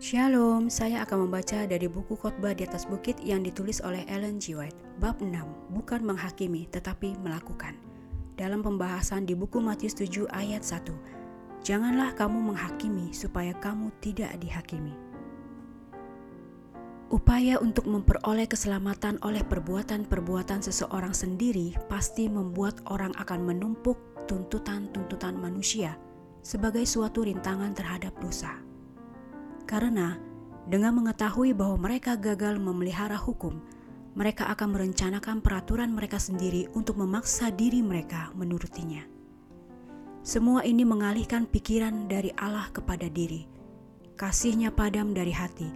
Shalom, saya akan membaca dari buku khotbah di atas bukit yang ditulis oleh Ellen G. White. Bab 6, bukan menghakimi tetapi melakukan. Dalam pembahasan di buku Matius 7 ayat 1, Janganlah kamu menghakimi supaya kamu tidak dihakimi. Upaya untuk memperoleh keselamatan oleh perbuatan-perbuatan seseorang sendiri pasti membuat orang akan menumpuk tuntutan-tuntutan manusia sebagai suatu rintangan terhadap dosa. Karena dengan mengetahui bahwa mereka gagal memelihara hukum, mereka akan merencanakan peraturan mereka sendiri untuk memaksa diri mereka menurutinya. Semua ini mengalihkan pikiran dari Allah kepada diri, kasihnya padam dari hati,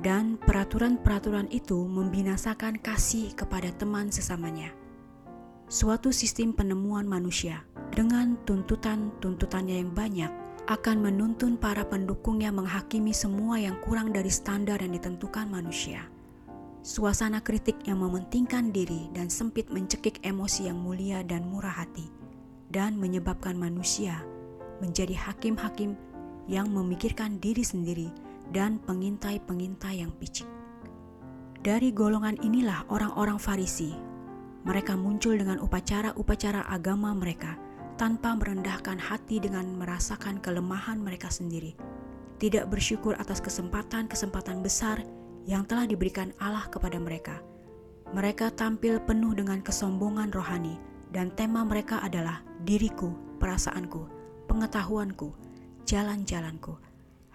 dan peraturan-peraturan itu membinasakan kasih kepada teman sesamanya. Suatu sistem penemuan manusia dengan tuntutan-tuntutannya yang banyak akan menuntun para pendukungnya menghakimi semua yang kurang dari standar yang ditentukan manusia. Suasana kritik yang mementingkan diri dan sempit mencekik emosi yang mulia dan murah hati, dan menyebabkan manusia menjadi hakim-hakim yang memikirkan diri sendiri dan pengintai-pengintai yang picik. Dari golongan inilah orang-orang Farisi. Mereka muncul dengan upacara-upacara agama mereka tanpa merendahkan hati dengan merasakan kelemahan mereka sendiri, tidak bersyukur atas kesempatan-kesempatan besar yang telah diberikan Allah kepada mereka. Mereka tampil penuh dengan kesombongan rohani, dan tema mereka adalah diriku, perasaanku, pengetahuanku, jalan-jalanku.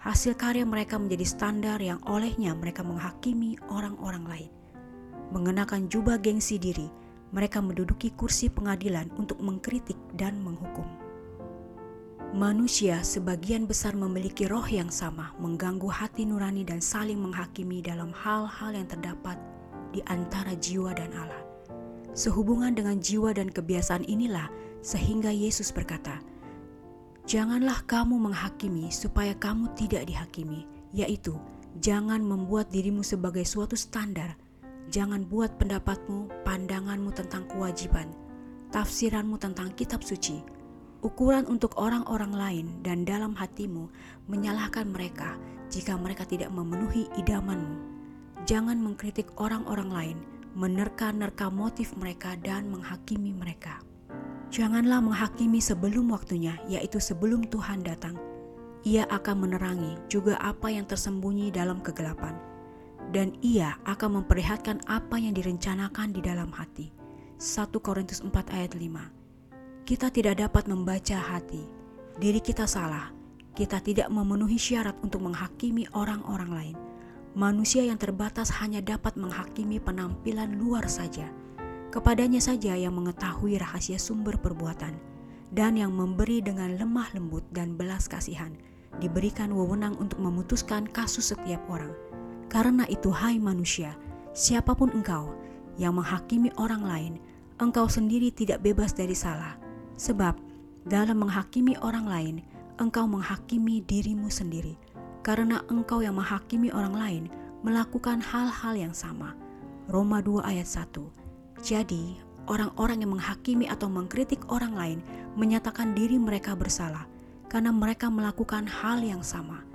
Hasil karya mereka menjadi standar yang olehnya mereka menghakimi orang-orang lain. Mengenakan jubah gengsi diri, mereka menduduki kursi pengadilan untuk mengkritik dan menghukum. Manusia sebagian besar memiliki roh yang sama, mengganggu hati nurani dan saling menghakimi dalam hal-hal yang terdapat di antara jiwa dan Allah. Sehubungan dengan jiwa dan kebiasaan inilah sehingga Yesus berkata, "Janganlah kamu menghakimi supaya kamu tidak dihakimi, yaitu jangan membuat dirimu sebagai suatu standar Jangan buat pendapatmu, pandanganmu tentang kewajiban, tafsiranmu tentang kitab suci, ukuran untuk orang-orang lain dan dalam hatimu menyalahkan mereka jika mereka tidak memenuhi idamanmu. Jangan mengkritik orang-orang lain, menerka-nerka motif mereka dan menghakimi mereka. Janganlah menghakimi sebelum waktunya, yaitu sebelum Tuhan datang. Ia akan menerangi juga apa yang tersembunyi dalam kegelapan dan ia akan memperlihatkan apa yang direncanakan di dalam hati. 1 Korintus 4 ayat 5 Kita tidak dapat membaca hati. Diri kita salah. Kita tidak memenuhi syarat untuk menghakimi orang-orang lain. Manusia yang terbatas hanya dapat menghakimi penampilan luar saja. Kepadanya saja yang mengetahui rahasia sumber perbuatan dan yang memberi dengan lemah lembut dan belas kasihan diberikan wewenang untuk memutuskan kasus setiap orang karena itu, hai manusia, siapa pun engkau yang menghakimi orang lain, engkau sendiri tidak bebas dari salah. Sebab dalam menghakimi orang lain, engkau menghakimi dirimu sendiri. Karena engkau yang menghakimi orang lain melakukan hal-hal yang sama. Roma 2 ayat 1. Jadi, orang-orang yang menghakimi atau mengkritik orang lain menyatakan diri mereka bersalah karena mereka melakukan hal yang sama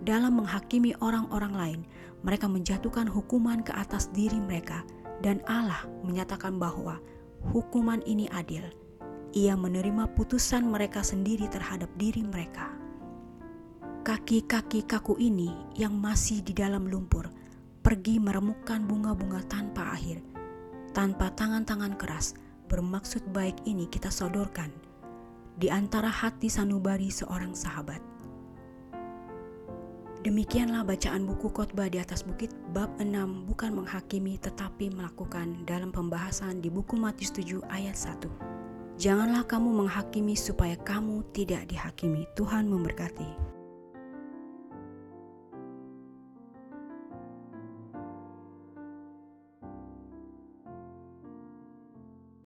dalam menghakimi orang-orang lain, mereka menjatuhkan hukuman ke atas diri mereka, dan Allah menyatakan bahwa hukuman ini adil. Ia menerima putusan mereka sendiri terhadap diri mereka. Kaki-kaki kaku ini yang masih di dalam lumpur pergi meremukkan bunga-bunga tanpa akhir, tanpa tangan-tangan keras. Bermaksud baik ini kita sodorkan di antara hati sanubari seorang sahabat. Demikianlah bacaan buku khotbah di atas bukit bab 6 bukan menghakimi tetapi melakukan dalam pembahasan di buku Matius 7 ayat 1. Janganlah kamu menghakimi supaya kamu tidak dihakimi. Tuhan memberkati.